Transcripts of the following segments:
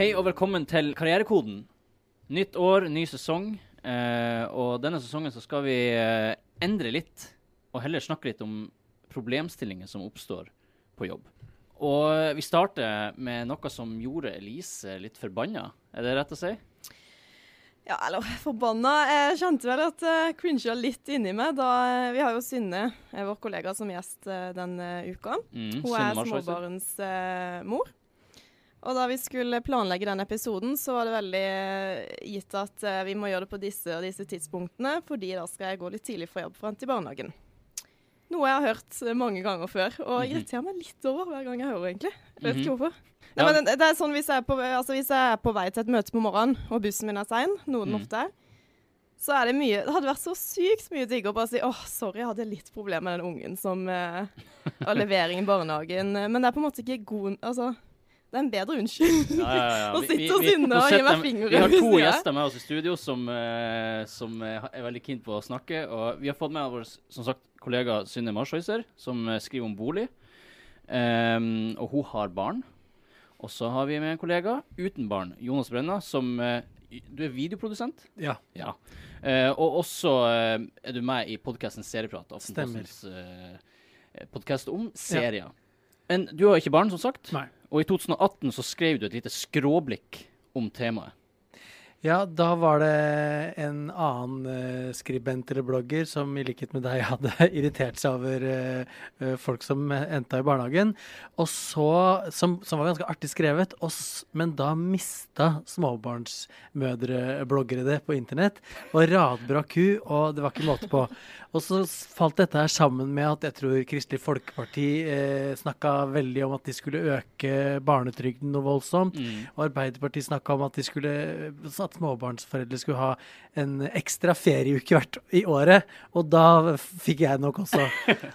Hei og velkommen til Karrierekoden. Nytt år, ny sesong. Eh, og denne sesongen så skal vi eh, endre litt, og heller snakke litt om problemstillinger som oppstår på jobb. Og eh, vi starter med noe som gjorde Elise litt forbanna. Er det rett å si? Ja, eller forbanna. Jeg kjente vel at jeg cringa litt inni meg da eh, Vi har jo Synne, eh, vår kollega, som gjest eh, denne uka. Mm, Hun er småbarnsmor. Og da vi skulle planlegge den episoden, så var det veldig eh, gitt at eh, vi må gjøre det på disse og disse tidspunktene, fordi da skal jeg gå litt tidlig fra jobb fram til barnehagen. Noe jeg har hørt mange ganger før, og jeg irriterer meg litt over hver gang jeg hører, egentlig. Jeg vet Mhm. ikke hvorfor. Nei, men det, er sånn hvis jeg, er på, altså hvis jeg er på vei til et møte på morgenen, og bussen min er sein, noe den Mm. ofte er, så er det mye Det hadde vært så sykt mye diggere å bare si åh, sorry, jeg hadde litt problemer med den ungen som eh, levering i barnehagen. Men det er på en måte ikke god Altså, det er en bedre unnskyld. Ja, ja, ja. å sitte og Synne og gi meg fingeren Vi har to gjester med oss i studio som, eh, som eh, er veldig keen på å snakke. Og vi har fått med vår som sagt, kollega Synne Marshøyser, som eh, skriver om bolig. Um, og hun har barn. Og så har vi med en kollega uten barn, Jonas Brenna, som Du er videoprodusent? Ja. Ja. Uh, og også uh, er du med i podkasten Serieprat. Stemmer. Uh, podkast om serier. Men du har ikke barn, som sagt. Nei. Og i 2018 så skrev du et lite skråblikk om temaet. Ja, da var det en annen uh, skribent eller blogger som i likhet med deg hadde irritert seg over eh, folk som endte i barnehagen. Og så, som, som var ganske artig skrevet, og, men da mista småbarnsmødrebloggere det på internett. Og radbrakk ku, og det var ikke måte på. Og så falt dette her sammen med at jeg tror Kristelig Folkeparti eh, snakka veldig om at de skulle øke barnetrygden noe voldsomt. Og Arbeiderpartiet snakka om at, de skulle, at småbarnsforeldre skulle ha en ekstra ferieuke hvert i året. Og da fikk jeg nok også.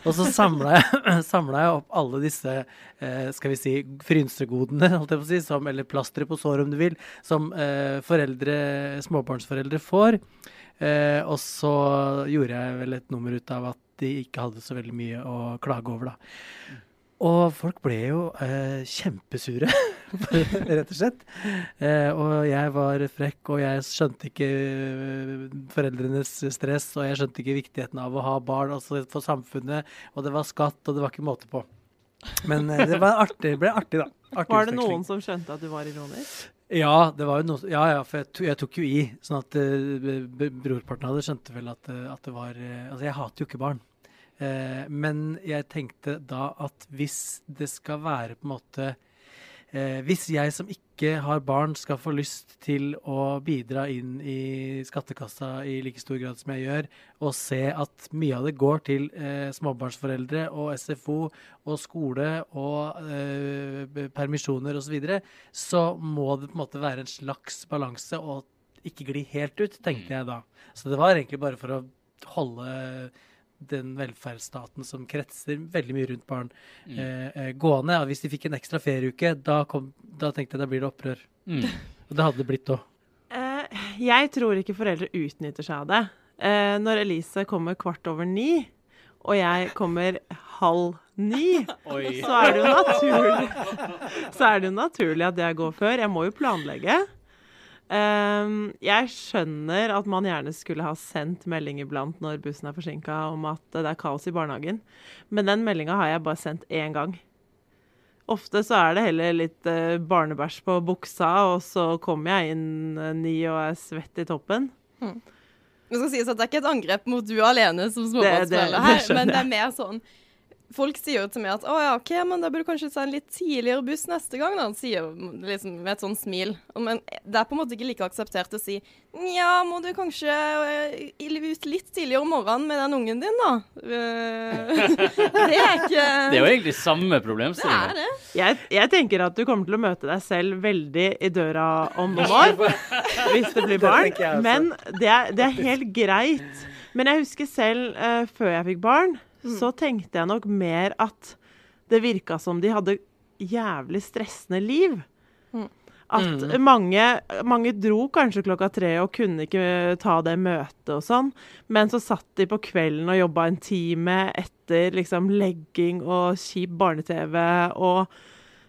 Og så samla jeg, jeg opp alle disse eh, skal vi si, frynsegodene, holdt jeg på å si, som, eller plasteret på såret om du vil, som eh, foreldre, småbarnsforeldre får. Eh, og så gjorde jeg vel et nummer ut av at de ikke hadde så veldig mye å klage over, da. Og folk ble jo eh, kjempesure, rett og slett. Eh, og jeg var frekk, og jeg skjønte ikke eh, foreldrenes stress, og jeg skjønte ikke viktigheten av å ha barn altså for samfunnet, og det var skatt, og det var ikke måte på. Men eh, det var artig, det ble artig, da. Artig Var det noen som skjønte at du var ironisk? Ja, det var jo noe, ja, ja, for jeg, to, jeg tok jo i. Sånn at b- brorparten av det skjønte vel at, at det var uh, Altså, jeg hater jo ikke barn. Uh, men jeg tenkte da at hvis det skal være på en måte eh, Hvis jeg som ikke har barn, skal få lyst til å bidra inn i skattekassa i like stor grad som jeg gjør, og se at mye av det går til eh, småbarnsforeldre og SFO og skole og eh, permisjoner osv., så, videre, så må det på en måte være en slags balanse og ikke gli helt ut, tenkte jeg da. Så det var egentlig bare for å holde den velferdsstaten som kretser veldig mye rundt barn, Mm. eh, eh, gående. Og hvis de fikk en ekstra ferieuke, da, kom, da tenkte jeg da blir det opprør. Mm. Og det hadde det blitt òg. Eh, jeg tror ikke foreldre utnytter seg av det. Eh, når Elise kommer kvart over ni, og jeg kommer halv ni, Oi. så er det jo naturlig, så er det jo naturlig at jeg går før. Jeg må jo planlegge. Eh, jeg skjønner at man gjerne skulle ha sendt melding iblant når bussen er forsinka om at det er kaos i barnehagen, men den meldinga har jeg bare sendt én gang. Ofte så er det heller litt uh, barnebæsj på buksa, og så kommer jeg inn uh, ny og er svett i toppen. Det skal sies at det er ikke et angrep mot du alene som småbarnsforelder her, men det er mer sånn Folk sier jo til meg at å ja, OK, men da burde du kanskje ta en litt tidligere buss neste gang, da. Han Sier liksom med et sånn smil. Men det er på en måte ikke like akseptert å si nja, må du kanskje eh, ut litt tidligere om morgenen med den ungen din, da. Eh, det er ikke Det er jo egentlig samme Det er det. Jeg, jeg tenker at du kommer til å møte deg selv veldig i døra om noen år, hvis det blir barn. Men det er, det er helt greit. Men jeg husker selv, uh, før jeg fikk barn, så tenkte jeg nok mer at det virka som de hadde jævlig stressende liv. At Mm. mange, mange dro kanskje klokka tre og kunne ikke ta det møtet og sånn, men så satt de på kvelden og jobba en time etter liksom legging og kjip barne-TV og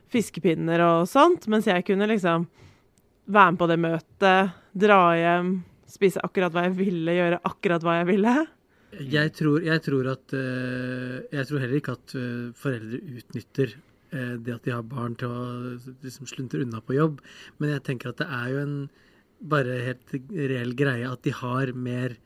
fiskepinner og sånt, mens jeg kunne liksom være med på det møtet, dra hjem, spise akkurat hva jeg ville, gjøre akkurat hva jeg ville. Jeg tror, jeg tror at eh, Jeg tror heller ikke at eh, foreldre utnytter eh, det at de har barn til å liksom sluntre unna på jobb. Men jeg tenker at det er jo en bare helt reell greie at de har mer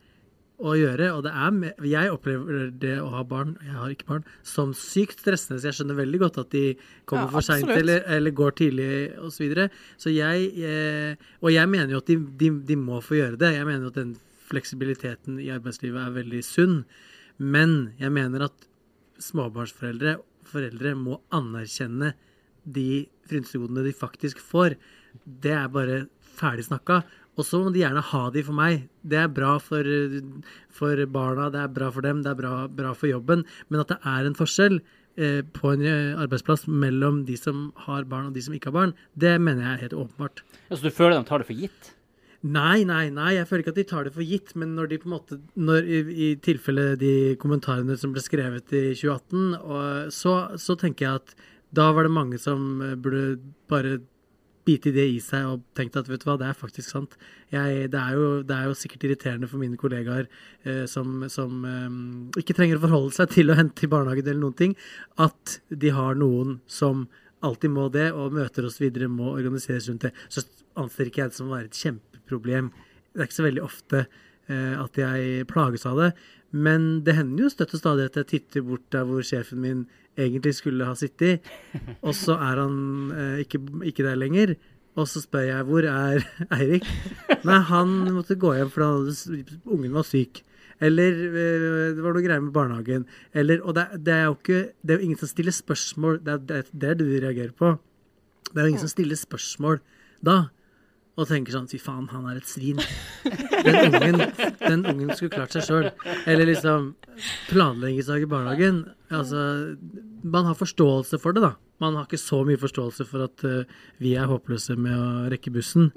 å gjøre. Og det er mer, jeg opplever det å ha barn, jeg har ikke barn, som sykt stressende. Så jeg skjønner veldig godt at de kommer Ja, for seint eller, eller går tidlig osv. Så, videre. så jeg eh, Og jeg mener jo at de, de, de må få gjøre det. Jeg mener jo at den fleksibiliteten i arbeidslivet er veldig sunn. Men jeg mener at småbarnsforeldre foreldre må anerkjenne de frynsegodene de faktisk får. Det er bare ferdig snakka. Og så må de gjerne ha de for meg. Det er bra for, for barna, det er bra for dem, det er bra, bra for jobben. Men at det er en forskjell eh, på en eh, arbeidsplass mellom de som har barn og de som ikke har barn, det mener jeg er helt åpenbart. Så du føler de tar det for gitt? Nei, nei, nei, jeg føler ikke at de tar det for gitt. Men når de på en måte når, i, I tilfelle de kommentarene som ble skrevet i 2018, og, så, så tenker jeg at da var det mange som eh, burde bare bite det i seg og tenkt at vet du hva, det er faktisk sant. Jeg, det, er jo, det er jo sikkert irriterende for mine kollegaer eh, som, som eh, ikke trenger å forholde seg til å hente i barnehagen eller noen ting, at de har noen som alltid må det, og møter oss videre må organiseres rundt det. Så anser ikke jeg det som å være et kjempeproblem. Det er ikke så veldig ofte eh, at jeg plages av det. Men det hender jo støtt og stadig at jeg titter bort der hvor sjefen min egentlig skulle ha sittet, og så er han eh, ikke, ikke der lenger. Og så spør jeg hvor er Eirik? Nei, han måtte gå hjem fordi ungen var syk. Eller eh, det var noe greier med barnehagen. Eller, og det, det er jo ikke Det er jo ingen som stiller spørsmål. Det er det, er det du reagerer på. Det er jo ingen som stiller spørsmål da. Og tenker sånn Fy faen, han er et svin. Den ungen, den ungen skulle klart seg sjøl. Eller liksom planleggingsdag i barnehagen. Altså, man har forståelse for det, da. Man har ikke så mye forståelse for at uh, vi er håpløse med å rekke bussen.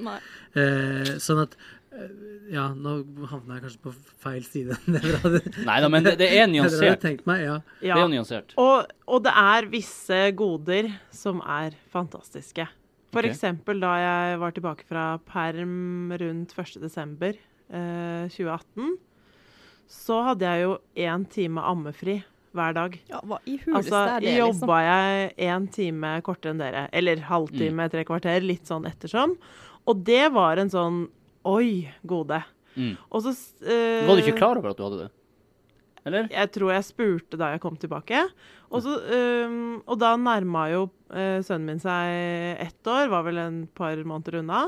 Eh, sånn at eh, Ja, nå havna jeg kanskje på feil side. Er. Nei da, men det, det er nyansert. meg, ja. Det er nyansert. Og, og det er visse goder som er fantastiske. For eksempel da jeg var tilbake fra perm rundt 1. desember eh, 2018, så hadde jeg jo én time ammefri hver dag. Ja, hva i huleste Altså, er det, liksom? jobba jeg én time kortere enn dere. Eller Mm. halvtime, tre kvarter, litt sånn ettersom. Og det var en sånn oi, gode. Mm. Og så eh, Var du ikke klar over at du hadde det? Eller? jeg tror jeg spurte da jeg kom tilbake. Og, så, øhm, og da nærma jo uh, sønnen min seg ett år, var vel en par måneder unna.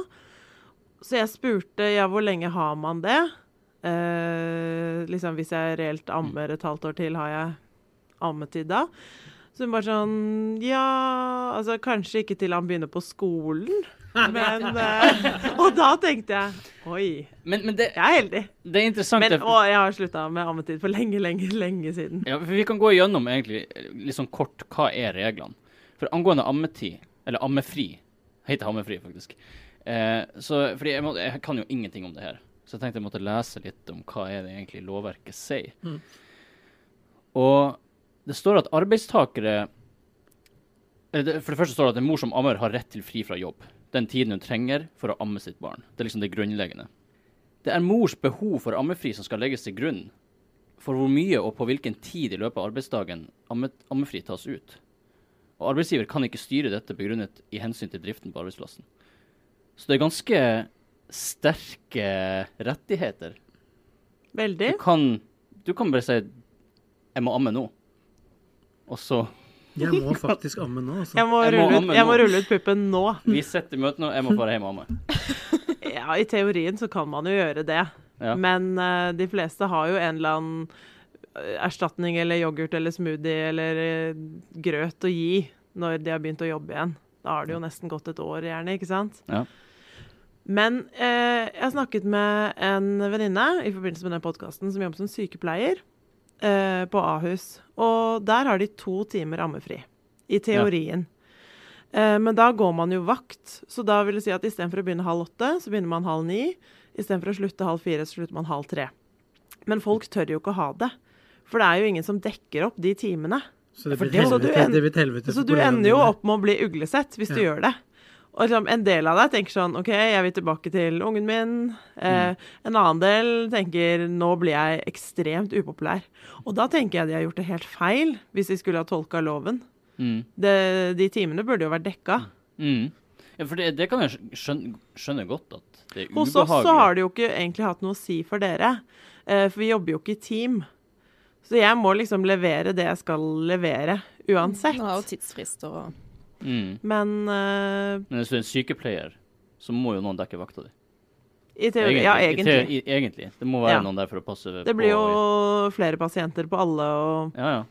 Så jeg spurte ja, hvor lenge har man det? Uh, liksom Hvis jeg reelt ammer et halvt år til, har jeg ammetid da? Så hun bare sånn Ja, altså kanskje ikke til han begynner på skolen. Men uh, Og da tenkte jeg Oi, Men, men det, jeg er heldig. det er interessant. Men å, jeg har slutta med ammetid for lenge, lenge, lenge siden. Ja, for Vi kan gå igjennom egentlig litt sånn kort hva er reglene. For angående ammetid, eller ammefri, heter ammefri faktisk. Eh, så, fordi jeg, må, jeg kan jo ingenting om det her, så jeg tenkte jeg måtte lese litt om hva er det egentlig lovverket sier. Mm. Og det står at arbeidstakere For det første står det at en mor som ammer har rett til fri fra jobb. Den tiden hun trenger for å amme sitt barn. Det er liksom det grunnleggende. Det er mors behov for ammefri som skal legges til grunn for hvor mye og på hvilken tid i løpet av arbeidsdagen amme, ammefri tas ut. Og arbeidsgiver kan ikke styre dette begrunnet i hensyn til driften på arbeidsplassen. Så det er ganske sterke rettigheter. Veldig. Du kan, du kan bare si 'jeg må amme nå', og så Jeg må faktisk amme nå. Altså. Jeg må, Jeg må ut, jeg må rulle ut puppen nå. Vi setter møte nå, jeg må bare hjem og amme. Ja, I teorien så kan man jo gjøre det. Ja. Men uh, de fleste har jo en eller annen eh, erstatning eller yoghurt eller smoothie eller uh, grøt å gi når de har begynt å jobbe igjen. Da har det jo nesten gått et år, gjerne, ikke sant? Ja. Men eh, jeg har snakket med en venninne i forbindelse med den podkasten som jobber som sykepleier eh, på Ahus. Og der har de to timer ammefri. I teorien. Eh, men da går man jo vakt, så da vil det si at istedenfor å begynne halv åtte, så begynner man halv ni. Istedenfor å slutte halv fire, så slutter man halv tre. Men folk tør jo ikke å ha det. For det er jo ingen som dekker opp de timene. Så det blir et det- så du en- det blir helvete Så du ender jo opp med å bli uglesett hvis du gjør det. Og liksom, en del av deg tenker sånn OK, jeg vil tilbake til ungen min. Eh, En annen del tenker nå blir jeg ekstremt upopulær. Og da tenker jeg de har gjort det helt feil, hvis de skulle ha tolka loven. Mm. Det, de timene burde jo vært dekka. Mm. Ja, for det, det kan jeg skjønne, skjønne godt at det er ubehagelig. Hos oss så har det jo ikke egentlig hatt noe å si for dere, eh, for vi jobber jo ikke i team. Så jeg må liksom levere det jeg skal levere, uansett. Du har jo tidsfrister og mm. Men uh, Men hvis du er en sykepleier, så må jo noen dekke vakta di. i teori Ja, egentlig. I teori, egentlig. Det må være Ja. noen der for å passe på. Det blir jo flere pasienter på alle og Ja, ja.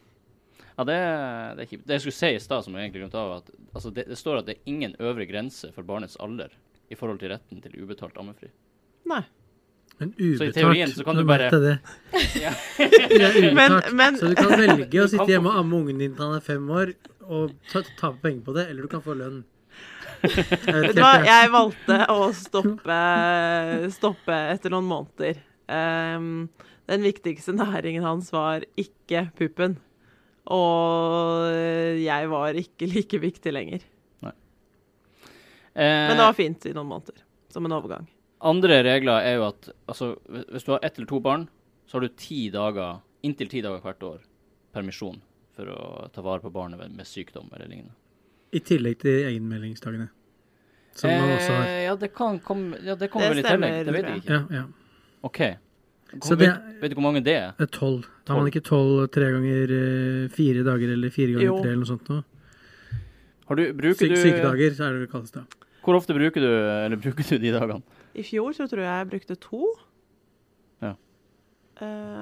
Ja, det, det er kjipt. Det jeg skulle si i stad, som er egentlig grunnen av, at altså, det, det står at det er ingen øvre grense for barnets alder i forhold til retten til ubetalt ammefri. Nei. Men Så i teorien så kan du bare- det. Ja. Det er ubetalt. Men- men- Så du kan velge å sitte hjemme og amme ungen din til han er fem år, og ta- tape penger på det, eller du kan få lønn. Jeg vet du hva, jeg. valgte å stoppe, stoppe etter noen måneder. Um, den viktigste næringen hans var ikke puppen. Og jeg var ikke like viktig lenger. Eh, Men det var fint i noen måneder. Som en overgang. Andre regler er jo at altså, hvis- hvis du har ett eller to barn, så har du ti dager, inntil ti dager hvert år permisjon for å ta vare på barnet med, med sykdom eller lignende. I tillegg til egenmeldingsdagene. Som man også har. Eh, ja, det kan komme ja, det kommer Det vel i tillegg. Det vet jeg ikke. Ja, ja. OK. Så det vet, vet du hvor mange det er? Det er tolv. Da har man ikke tolv tre ganger eh, fire dager, eller fire ganger Jo. tre, eller noe sånt noe. Har du, bruker Syk, du sykedager, er det det kalles da. Hvor ofte bruker du, eller bruker du de dagene? I fjor så tror jeg jeg brukte to. Ja. Eh,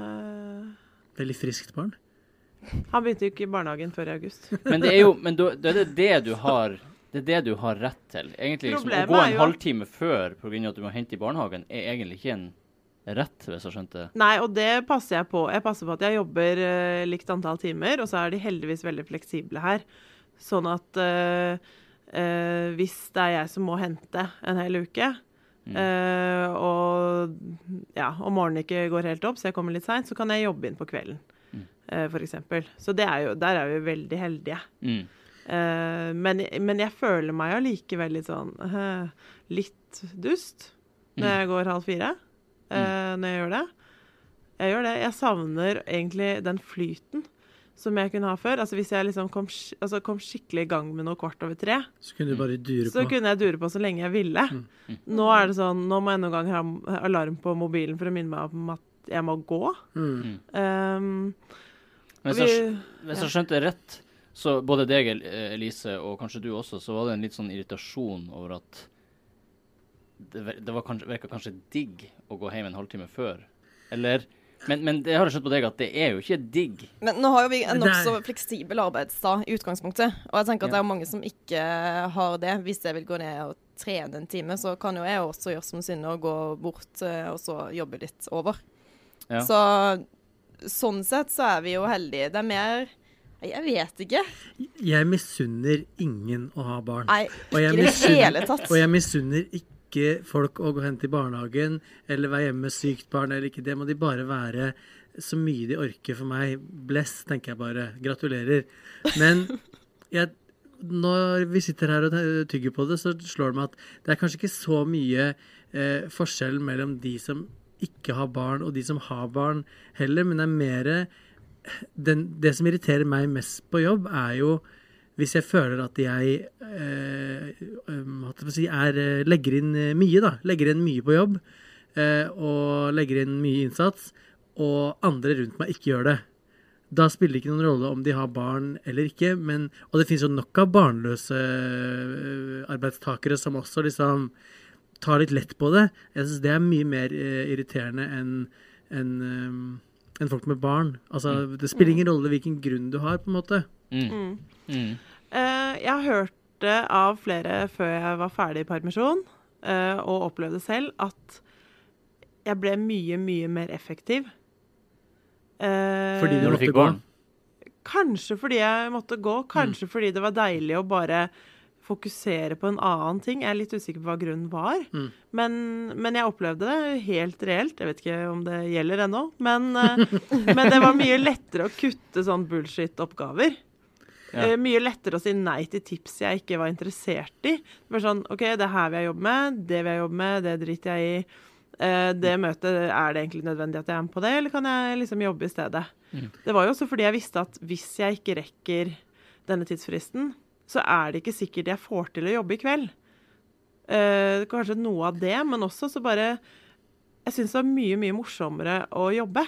eh, Veldig friskt barn. han begynte jo ikke i barnehagen før i august. Men det er jo men du, det, er det du har det er det du har rett til. Egentlig liksom, Å gå en jo- halvtime før pga. at du må hente i barnehagen, er egentlig ikke en rett, hvis jeg skjønte. Nei, og det passer jeg på. Jeg passer på at jeg jobber uh, likt antall timer, og så er de heldigvis veldig fleksible her. Sånn at uh, uh, hvis det er jeg som må hente en hel uke, eh, og ja, om morgenen ikke går helt opp, så jeg kommer litt seint, så kan jeg jobbe inn på kvelden, eh, for eksempel. Så det er jo, der er vi veldig heldige. Mm. Uh, men, men jeg føler meg allikevel litt sånn Litt dust når jeg går halv fire. eh, Når jeg gjør det. Jeg gjør det. Jeg savner egentlig den flyten som jeg kunne ha før. Altså Hvis jeg liksom kom, altså kom skikkelig i gang med noe kvart over tre, Så kunne du bare dure så på. kunne jeg dure på så lenge jeg ville. Nå er det sånn, nå må jeg noen ganger ha alarm på mobilen for å minne meg om at jeg må gå. Mm. Um, Men hvis, vi- jeg, hvis jeg skjønte det rett, så både deg, Elise, og kanskje du også, så var det en litt sånn irritasjon over at det, det var kanskje, virka kanskje digg å gå hjem en halvtime før. Eller men, men det har jeg skjønt på deg at det er jo ikke digg. Men nå har jo vi en nokså fleksibel arbeidsdag i utgangspunktet. Og jeg tenker at Ja. det er mange som ikke har det. Hvis jeg vil gå ned og trene en time, så kan jo jeg også gjøre som Synne og gå bort eh, og så jobbe litt over. Ja. Så sånn sett så er vi jo heldige. Det er mer Jeg vet ikke. Jeg misunner ingen å ha barn. Nei, ikke i det hele tatt. Og jeg misunner ikke folk å gå hen til barnehagen eller være hjemme med sykt barn eller ikke. Det må de bare være så mye de orker for meg. Bless, tenker jeg bare. Gratulerer. Men jeg, når vi sitter her og tygger på det, så slår det meg at det er kanskje ikke så mye eh, forskjell mellom de som ikke har barn, og de som har barn heller, men det er mer den, Det som irriterer meg mest på jobb, er jo hvis jeg føler at jeg eh, jeg si, er, eh, legger inn eh, mye, da. Legger inn mye på jobb. Eh, og legger inn mye innsats, og andre rundt meg ikke gjør det. Da spiller det ikke noen rolle om de har barn eller ikke. Men, og det finnes jo nok av barnløse eh, arbeidstakere som også liksom tar litt lett på det. Jeg synes det er mye mer eh, irriterende enn en, um, en folk med barn. Altså, det spiller ingen rolle hvilken grunn du har, på en måte. Mm. Mm. Mm. Eh, jeg hørte av flere før jeg var ferdig i permisjon, uh, og opplevde selv at jeg ble mye, mye mer effektiv. Uh, Fordi du fikk gå. barn. Kanskje fordi jeg måtte gå, kanskje fordi det var deilig å bare fokusere på en annen ting. Jeg er litt usikker på hva grunnen var. Mm. Men, men jeg opplevde det helt reelt. Jeg vet ikke om det gjelder ennå. Men, men det var mye lettere å kutte sånn bullshit-oppgaver. Ja. Eh, mye lettere å si nei til tips jeg ikke var interessert i. Det var sånn OK, det her vil jeg jobbe med, det vil jeg jobbe med, det driter jeg i. Eh, det møtet, er det egentlig nødvendig at jeg er med på det, eller kan jeg liksom jobbe i stedet? Mm. Det var jo også fordi jeg visste at hvis jeg ikke rekker denne tidsfristen, så er det ikke sikkert jeg får til å jobbe i kveld. Eh, kanskje noe av det, men også så bare Jeg syns det var mye, mye morsommere å jobbe.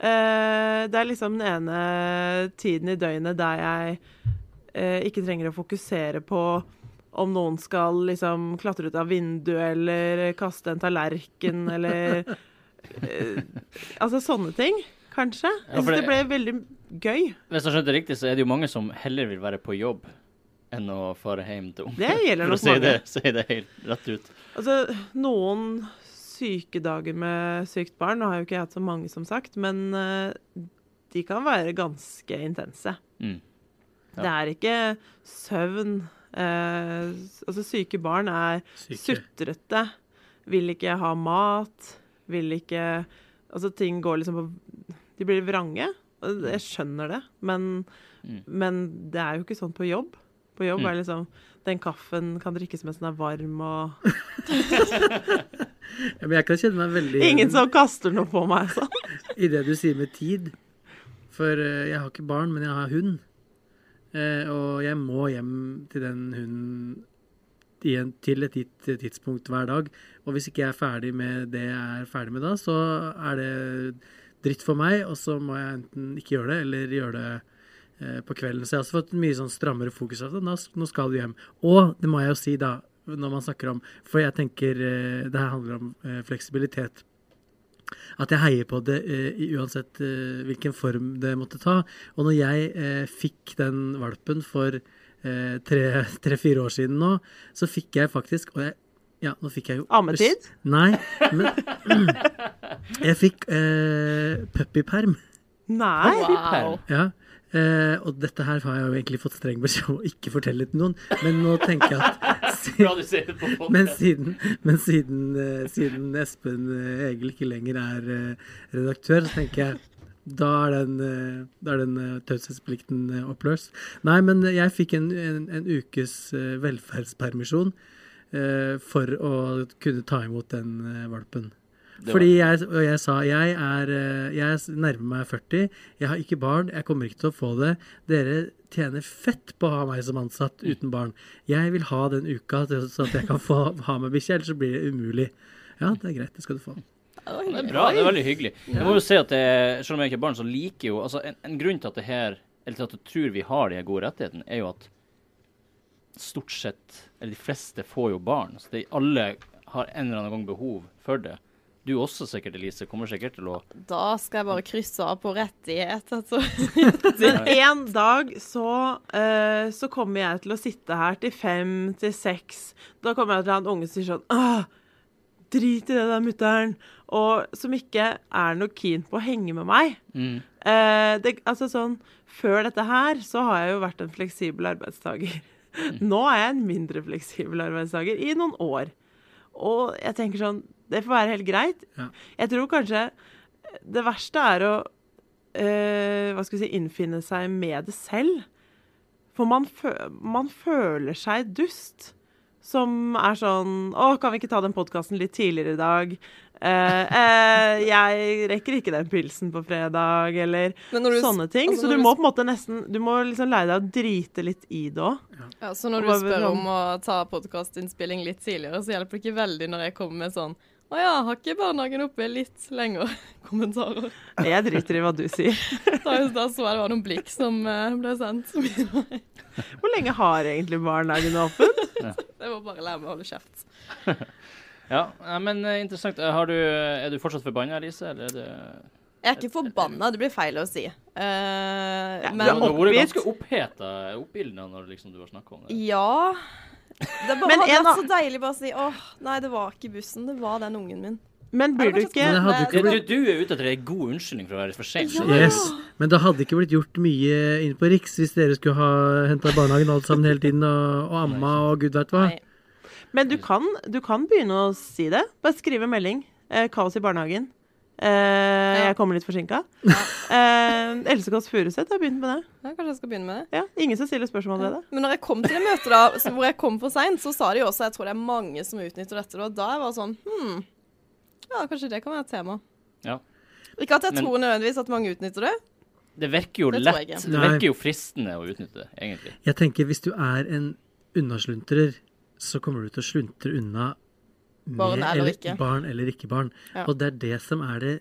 Eh, det er liksom den ene tiden i døgnet der jeg eh, ikke trenger å fokusere på om noen skal liksom klatre ut av vinduet eller kaste en tallerken eller eh, Altså sånne ting, kanskje. Jeg syns det- ble veldig gøy. Hvis jeg skjønte det riktig, så er det jo mange som heller vil være på jobb enn å fare hjem til ungene. Det gjelder For å nok si mange. det, si det helt rett ut. Altså, noen sykedager med sykt barn, nå har jo ikke jeg hatt så mange, som sagt, men eh, de kan være ganske intense. Mm. Ja. Det er ikke søvn. eh, altså, syke barn er Syke. sutrete, vil ikke ha mat, vil ikke Altså, ting går liksom på De blir vrange. Jeg skjønner det, men, Mm. men det er jo ikke sånn på jobb. På jobb Mm. er liksom Den kaffen kan drikkes mens den er varm, og men jeg kan kjenne meg veldig Ingen som kaster noe på meg, sånn. i det du sier med tid. For eh, jeg har ikke barn, men jeg har hund. Eh, og jeg må hjem til den hunden til et gitt tidspunkt hver dag. Og hvis ikke jeg er ferdig med det jeg er ferdig med da, så er det dritt for meg, og så må jeg enten ikke gjøre det, eller gjøre det eh, på kvelden. Så jeg har også fått mye sånn strammere fokus. Nå, nå skal du hjem. Og det må jeg jo si, da, når man snakker om For jeg tenker eh, det her handler om eh, fleksibilitet at jeg heier på det eh, uansett hvilken form det måtte ta. Og når jeg fikk den valpen for tre-fire tre, fire år siden nå, så fikk jeg faktisk Og jeg, ja, nå fikk jeg jo Ammetid? Nei, men Jeg fikk eh, puppyperm. Nei. Wow. Ja. Eh, og dette her har jeg jo egentlig fått streng beskjed om å ikke fortelle til noen, men nå tenker jeg at Men siden, men siden, uh, siden Espen uh, Egil ikke lenger er uh, redaktør, så tenker jeg da er den, da er den taushetsplikten oppløst. Nei, men jeg fikk en, en, en ukes velferdspermisjon for å kunne ta imot den valpen. Fordi jeg, og jeg sa jeg er eh, Jeg nærmer meg 40. Jeg har ikke barn. Jeg kommer ikke til å få det. Dere tjener fett på å ha meg som ansatt uten barn. Jeg vil ha den uka til- så at jeg kan få ha med bikkje, ellers så blir det umulig. Ja, det er greit. Det skal du få. Det er bra, det er veldig hyggelig. Jeg må jo si at det, Selv om jeg ikke er barn, så liker jo altså en, en grunn til at det her Eller til at du tror vi har de her gode rettighetene, er jo at stort sett, eller de fleste, får jo barn. Så det, alle har en eller annen gang behov for det. Du også sikkert, Elise, kommer sikkert til å Da skal jeg bare krysse av på rettighet. Altså. Men en dag så, uh, så kommer jeg til å sitte her til fem, til seks. Da kommer jeg til å ha en unge som sier sånn Åh, drit i det der, mutter'n. Og som ikke er noe keen på å henge med meg. mm. Uh, det, altså sånn, Før dette her så har jeg jo vært en fleksibel arbeidstaker. Nå er jeg en mindre fleksibel arbeidstaker i noen år. Og jeg tenker sånn Det får være helt greit. Ja. Jeg tror kanskje det verste er å eh, hva skal vi si, innfinne seg med det selv. For man, fø man føler seg dust som er sånn Å, kan vi ikke ta den podkasten litt tidligere i dag? Uh, uh, jeg rekker ikke den pilsen på fredag, eller sånne ting. altså så du du må på en måte nesten Du må liksom lære deg å drite litt i det òg. ja, så når du spør om å ta podkastinnspilling litt tidligere, så hjelper det ikke veldig når jeg kommer med sånn Å ja, har ikke barnehagen oppe litt lenger? Kommentarer. Jeg driter i hva du sier. Da, da så jeg det var noen blikk som eh, ble sendt. Hvor lenge har egentlig barnehagen åpent? Det var bare å lære meg å holde kjeft. Ja, men eh, interessant. Eh, Har du, er du fortsatt forbanna, Elise, eller er det Jeg er ikke forbanna, det blir feil å si. Uh, Ja, Du har vært ganske oppheta, oppildna, når liksom du har snakka om det. Ja. Det bare Men hadde en vært så deilig bare å si åh, nei, det var ikke bussen, det var den ungen min. Men blir du ikke Du, du, er ute etter ei god unnskyldning for å være for sein. Yes. Men det hadde ikke blitt gjort mye inn på Riks hvis dere skulle ha henta barnehagen alt sammen hele tiden og, og amma og gud veit hva. Nei. Men du kan, du kan begynne å si det. Bare skrive melding. Eh, kaos i barnehagen. Eh, Jeg kommer litt forsinka. Eh, Else Kåss Furuseth har begynt med det. Ja, kanskje jeg skal begynne med det. Ja, Ingen som stiller spørsmål ved det. Men når jeg kom til det møtet da, hvor jeg kom for seint, så sa de også jeg tror det er mange som utnytter dette. Og da jeg var sånn hm, ja, kanskje det kan være et tema. Ja. Ikke at jeg Men- tror nødvendigvis at mange utnytter det. Det virker jo Det lett. Det virker jo fristende å utnytte det, egentlig. Jeg tenker hvis du er en unnasluntrer, så kommer du til å sluntre unna Barn eller ikke. barn eller ikke barn. Ja. Og det er det som er det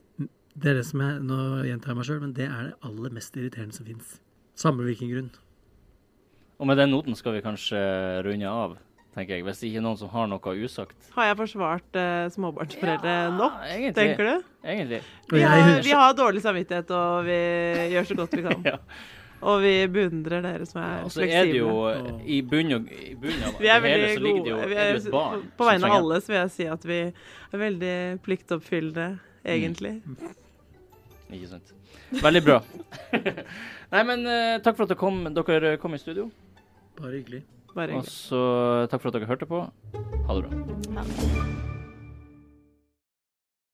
Det er det som jeg, Nå gjentar jeg meg sjøl, men det er det aller mest irriterende som fins. Samme hvilken grunn. Og med den noten skal vi kanskje runde av, tenker jeg. Hvis det ikke er noen som har noe usagt. Har jeg forsvart uh, småbarnsforeldre nok, egentlig. tenker du? Egentlig. Vi har, vi har dårlig samvittighet, og vi gjør så godt vi kan. Ja. Og vi beundrer dere som er Og så er det jo i bunn og i bunn av Vi er det hele så ligger det jo er et barn. på vegne av alle så vil jeg si at vi er veldig pliktoppfyllende, egentlig. Ikke sant. Veldig bra. Nei, men uh, takk for at dere kom, dere kom i studio. Bare hyggelig. Bare hyggelig. Og så takk for at dere hørte på. Ha det bra. Ja.